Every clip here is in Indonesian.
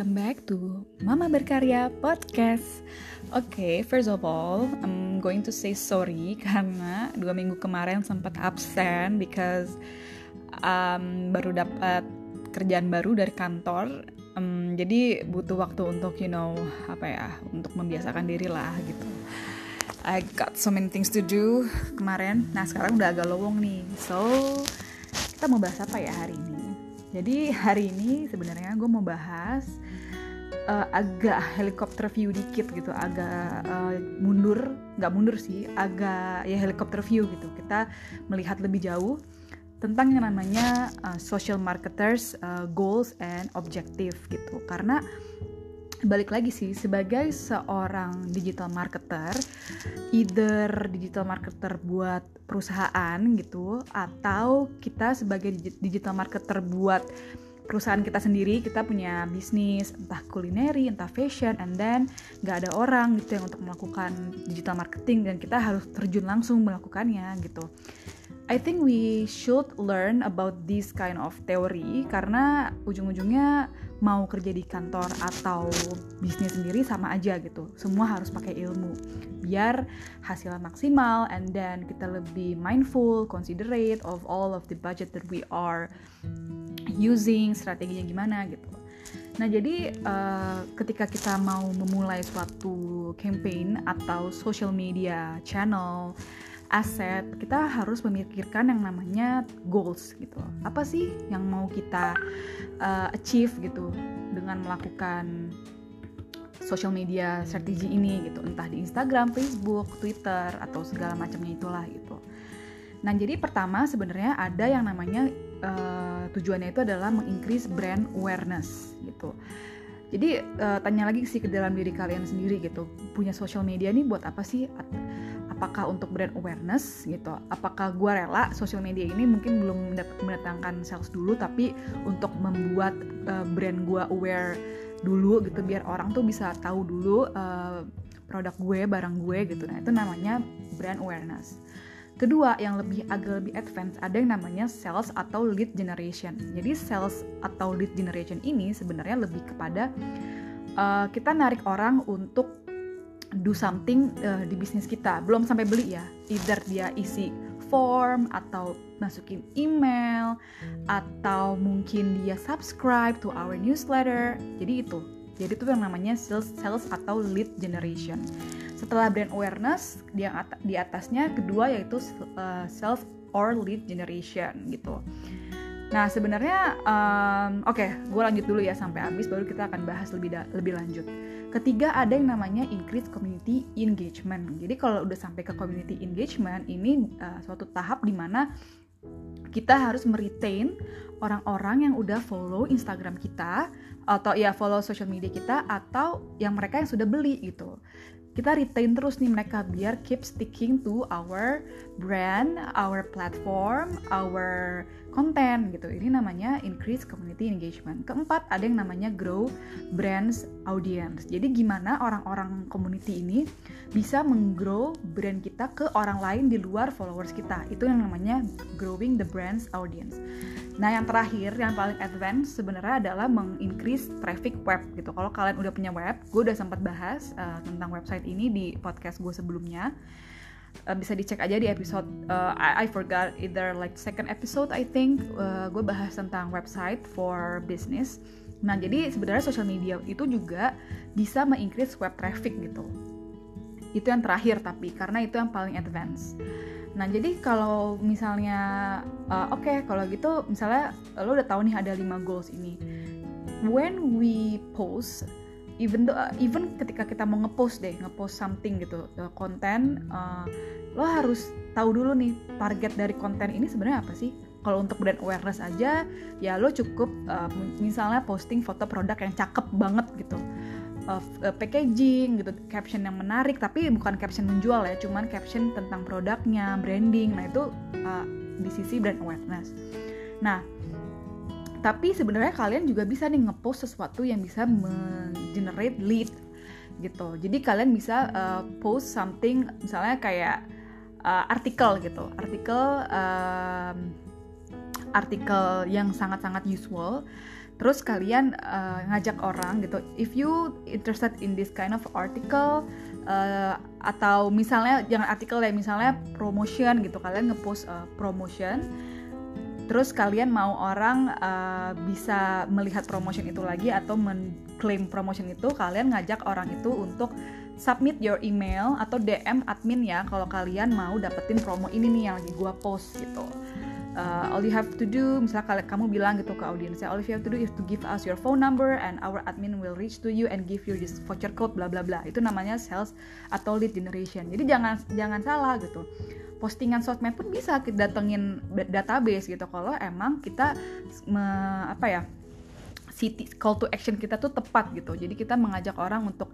welcome back to Mama Berkarya Podcast. Oke, okay, first of all, I'm going to say sorry karena dua minggu kemarin sempat absen because um, baru dapat kerjaan baru dari kantor. Um, jadi butuh waktu untuk you know apa ya, untuk membiasakan diri lah gitu. I got so many things to do kemarin. Nah sekarang udah agak lowong nih. So kita mau bahas apa ya hari ini? Jadi hari ini sebenarnya gue mau bahas uh, agak helikopter view dikit gitu, agak uh, mundur, nggak mundur sih, agak ya helikopter view gitu. Kita melihat lebih jauh tentang yang namanya uh, social marketers uh, goals and objective gitu. Karena balik lagi sih sebagai seorang digital marketer either digital marketer buat perusahaan gitu atau kita sebagai digital marketer buat perusahaan kita sendiri kita punya bisnis entah kulineri entah fashion and then nggak ada orang gitu yang untuk melakukan digital marketing dan kita harus terjun langsung melakukannya gitu I think we should learn about this kind of theory karena ujung-ujungnya mau kerja di kantor atau bisnis sendiri sama aja gitu. Semua harus pakai ilmu biar hasilnya maksimal and then kita lebih mindful, considerate of all of the budget that we are using, strateginya gimana gitu. Nah, jadi uh, ketika kita mau memulai suatu campaign atau social media channel aset, kita harus memikirkan yang namanya goals gitu. Apa sih yang mau kita uh, achieve gitu dengan melakukan social media strategi ini gitu, entah di Instagram, Facebook, Twitter atau segala macamnya itulah gitu. Nah, jadi pertama sebenarnya ada yang namanya uh, tujuannya itu adalah mengincrease brand awareness gitu. Jadi uh, tanya lagi sih ke dalam diri kalian sendiri gitu, punya social media ini buat apa sih? apakah untuk brand awareness gitu? Apakah gue rela social media ini mungkin belum mendatangkan sales dulu tapi untuk membuat uh, brand gue aware dulu gitu biar orang tuh bisa tahu dulu uh, produk gue barang gue gitu. Nah itu namanya brand awareness Kedua, yang lebih agak lebih advance ada yang namanya sales atau lead generation. Jadi sales atau lead generation ini sebenarnya lebih kepada uh, kita narik orang untuk do something uh, di bisnis kita. Belum sampai beli ya. Either dia isi form atau masukin email atau mungkin dia subscribe to our newsletter. Jadi itu. Jadi itu yang namanya sales sales atau lead generation setelah brand awareness dia di atasnya kedua yaitu uh, sales or lead generation gitu Nah sebenarnya um, oke, okay, gue lanjut dulu ya sampai habis, baru kita akan bahas lebih lebih lanjut. Ketiga ada yang namanya increase community engagement. Jadi kalau udah sampai ke community engagement ini uh, suatu tahap di mana kita harus meretain orang-orang yang udah follow Instagram kita atau ya follow social media kita atau yang mereka yang sudah beli gitu kita retain terus nih mereka biar keep sticking to our brand, our platform, our content gitu. Ini namanya increase community engagement. Keempat, ada yang namanya grow brands audience. Jadi gimana orang-orang community ini bisa menggrow brand kita ke orang lain di luar followers kita. Itu yang namanya growing the brands audience. Nah, yang terakhir, yang paling advance sebenarnya adalah mengincrease traffic web gitu. Kalau kalian udah punya web, gue udah sempat bahas uh, tentang website ini di podcast gue sebelumnya. Uh, bisa dicek aja di episode uh, I, I forgot either like second episode I think uh, gue bahas tentang website for business. Nah, jadi sebenarnya social media itu juga bisa mengincrease web traffic gitu. Itu yang terakhir tapi karena itu yang paling advance. Nah, jadi kalau misalnya uh, oke, okay, kalau gitu misalnya lo udah tahu nih ada 5 goals ini. When we post even though, even ketika kita mau ngepost deh, ngepost something gitu, uh, konten uh, lo harus tahu dulu nih target dari konten ini sebenarnya apa sih? Kalau untuk brand awareness aja, ya lo cukup uh, misalnya posting foto produk yang cakep banget gitu. Uh, packaging gitu caption yang menarik tapi bukan caption menjual ya cuman caption tentang produknya branding. Nah itu uh, di sisi brand awareness. Nah tapi sebenarnya kalian juga bisa nih ngepost sesuatu yang bisa generate lead gitu. Jadi kalian bisa uh, post something misalnya kayak uh, artikel gitu. Artikel um, artikel yang sangat-sangat usual terus kalian uh, ngajak orang gitu if you interested in this kind of article uh, atau misalnya jangan artikel ya misalnya promotion gitu. Kalian ngepost uh, promotion terus kalian mau orang uh, bisa melihat promotion itu lagi atau mengklaim promotion itu kalian ngajak orang itu untuk submit your email atau DM admin ya kalau kalian mau dapetin promo ini nih yang lagi gua post gitu. Uh, all you have to do misalnya kamu bilang gitu ke audiensnya all you have to do is to give us your phone number and our admin will reach to you and give you this voucher code bla bla bla. Itu namanya sales atau lead generation. Jadi jangan jangan salah gitu postingan sosmed pun bisa kita datengin database gitu kalau emang kita me, apa ya city call to action kita tuh tepat gitu jadi kita mengajak orang untuk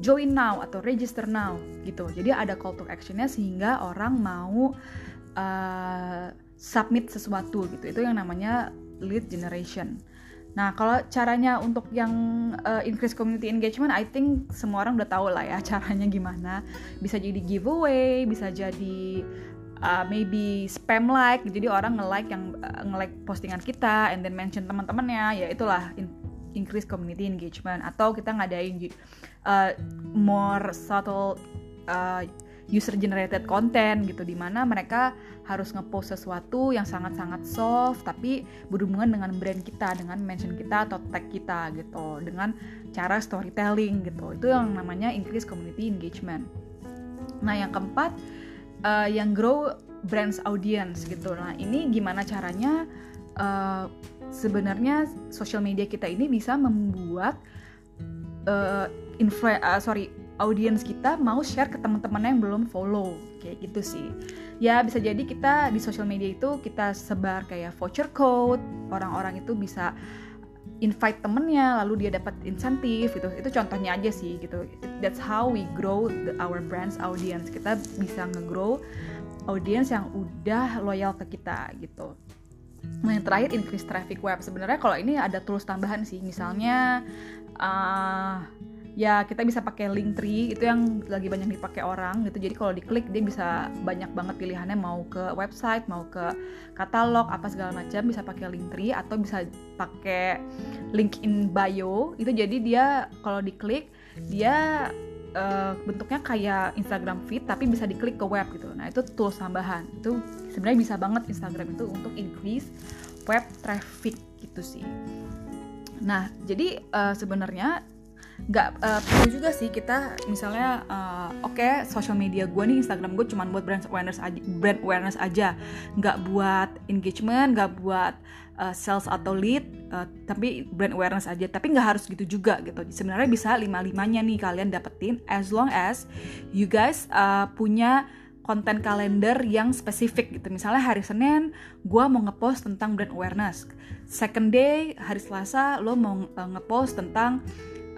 join now atau register now gitu. Jadi ada call to actionnya sehingga orang mau uh, submit sesuatu gitu. Itu yang namanya lead generation. Nah, kalau caranya untuk yang uh, increase community engagement, I think semua orang udah tahu lah ya caranya gimana. Bisa jadi giveaway, bisa jadi uh, maybe spam like, jadi orang nge-like yang uh, nge-like postingan kita, and then mention teman-temannya, ya itulah in increase community engagement. Atau kita ngadain uh, more subtle user generated content gitu di mana mereka harus ngepost sesuatu yang sangat-sangat soft tapi berhubungan dengan brand kita dengan mention kita atau tag kita gitu dengan cara storytelling gitu. Itu yang namanya increase community engagement. Nah yang keempat uh, yang grow brands audience gitu. Nah ini gimana caranya uh, sebenarnya social media kita ini bisa membuat uh, influ uh, sorry audiens kita mau share ke teman-teman yang belum follow. Kayak gitu sih. Ya bisa jadi kita di social media itu kita sebar kayak voucher code orang-orang itu bisa invite temennya lalu dia dapat insentif gitu. Itu contohnya aja sih gitu. That's how we grow the, our brands audience. Kita bisa ngegrow audience yang udah loyal ke kita gitu. Nah yang terakhir increase traffic web. Sebenarnya kalau ini ada tools tambahan sih. Misalnya uh, ya kita bisa pakai link tree itu yang lagi banyak dipakai orang gitu. Jadi kalau diklik dia bisa banyak banget pilihannya. Mau ke website mau ke katalog apa segala macam bisa pakai link tree atau bisa pakai link in bio. Itu jadi dia kalau diklik dia uh, bentuknya kayak Instagram feed tapi bisa diklik ke web gitu. Nah itu tools tambahan. Itu sebenarnya bisa banget Instagram itu untuk increase web traffic gitu sih. Nah jadi uh, sebenarnya nggak uh, perlu juga sih kita misalnya uh, oke okay, social media gue nih Instagram gue cuma buat brand awareness aja brand awareness aja nggak buat engagement nggak buat uh, sales atau lead uh, tapi brand awareness aja tapi nggak harus gitu juga gitu sebenarnya bisa lima limanya nih kalian dapetin as long as you guys uh, punya konten kalender yang spesifik gitu. Misalnya hari Senin gue mau ngepost tentang brand awareness. Second day hari Selasa lo mau ngepost tentang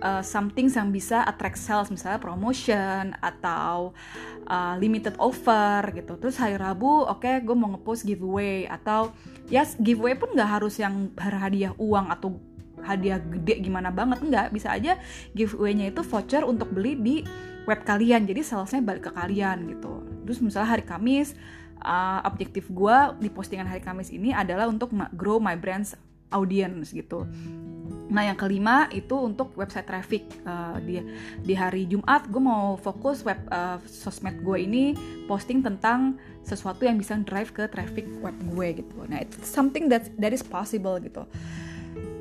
uh, something yang bisa attract sales misalnya promotion atau uh, limited offer gitu. Terus hari Rabu oke okay, gue mau ngepost giveaway atau ya yes, giveaway pun nggak harus yang hadiah uang atau hadiah gede gimana banget nggak. Bisa aja giveaway-nya itu voucher untuk beli di web kalian. Jadi salesnya balik ke kalian gitu. Terus misalnya hari Kamis uh, objektif gue di postingan hari Kamis ini adalah untuk grow my brand's audience gitu Nah yang kelima itu untuk website traffic uh, di di hari Jumat gue mau fokus web uh, sosmed gue ini posting tentang sesuatu yang bisa drive ke traffic web gue gitu. Nah itu something that that is possible gitu.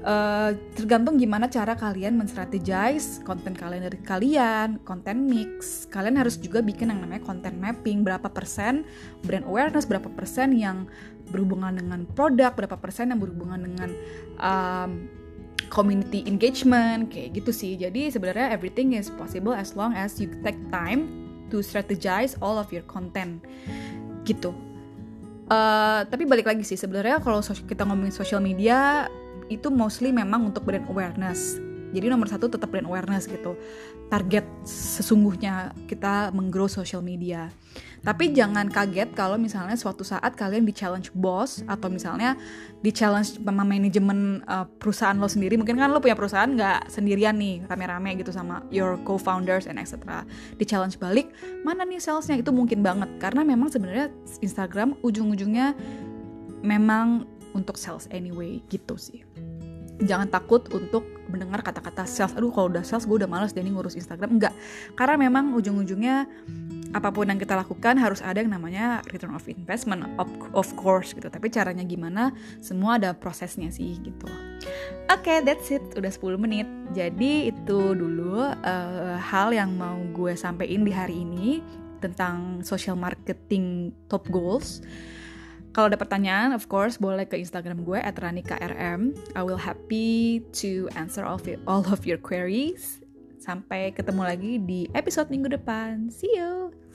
Uh, tergantung gimana cara kalian menstrategize konten kalian dari kalian, konten mix. Kalian harus juga bikin yang namanya konten mapping, berapa persen brand awareness, berapa persen yang berhubungan dengan produk, berapa persen yang berhubungan dengan um, community engagement kayak gitu sih. Jadi sebenarnya everything is possible as long as you take time to strategize all of your content gitu. Uh, tapi balik lagi sih sebenarnya kalau kita ngomongin social media itu mostly memang untuk brand awareness jadi nomor satu tetap brand awareness gitu. Target sesungguhnya kita menggrow social media. Tapi jangan kaget kalau misalnya suatu saat kalian di challenge bos atau misalnya di challenge sama manajemen uh, perusahaan lo sendiri. Mungkin kan lo punya perusahaan nggak sendirian nih rame-rame gitu sama your co-founders and etc di challenge balik mana nih salesnya? Itu mungkin banget. Karena memang sebenarnya Instagram ujung-ujungnya memang untuk sales anyway gitu sih jangan takut untuk mendengar kata-kata sales. Aduh kalau udah sales gue udah males deh nih ngurus Instagram. Enggak. Karena memang ujung-ujungnya apa pun yang kita lakukan harus ada yang namanya return of investment of, of course gitu. Tapi caranya gimana semua ada prosesnya sih gitu. Oke okay, that's it. Udah 10 menit. Jadi itu dulu uh, hal yang mau gue sampein di hari ini tentang social marketing top goals kalau ada pertanyaan, of course, boleh ke Instagram gue at ranikrm. I will happy to answer all of, all of your queries. Sampai ketemu lagi di episode minggu depan. See you!